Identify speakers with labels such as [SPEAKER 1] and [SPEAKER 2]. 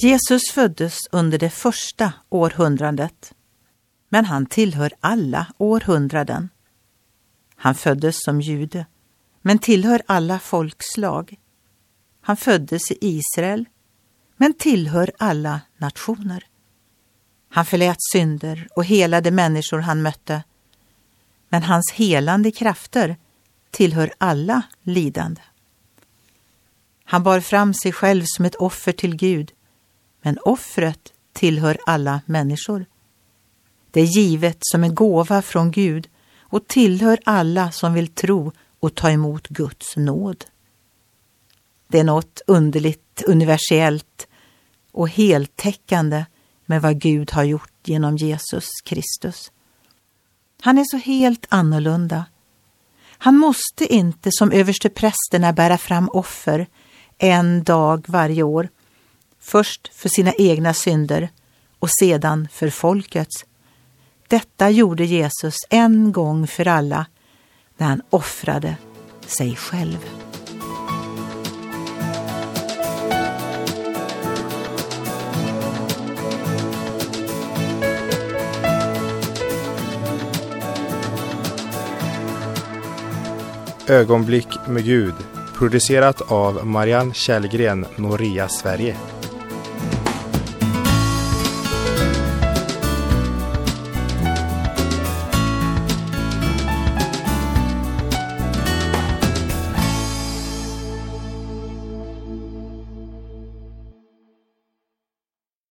[SPEAKER 1] Jesus föddes under det första århundradet, men han tillhör alla århundraden. Han föddes som jude, men tillhör alla folkslag. Han föddes i Israel, men tillhör alla nationer. Han förlät synder och helade människor han mötte. Men hans helande krafter tillhör alla lidande. Han bar fram sig själv som ett offer till Gud, men offret tillhör alla människor. Det är givet som en gåva från Gud och tillhör alla som vill tro och ta emot Guds nåd. Det är något underligt, universellt och heltäckande med vad Gud har gjort genom Jesus Kristus. Han är så helt annorlunda. Han måste inte som översteprästerna bära fram offer en dag varje år. Först för sina egna synder och sedan för folkets. Detta gjorde Jesus en gång för alla när han offrade sig själv.
[SPEAKER 2] Ögonblick med Gud producerat av Marianne Källgren, Noria Sverige.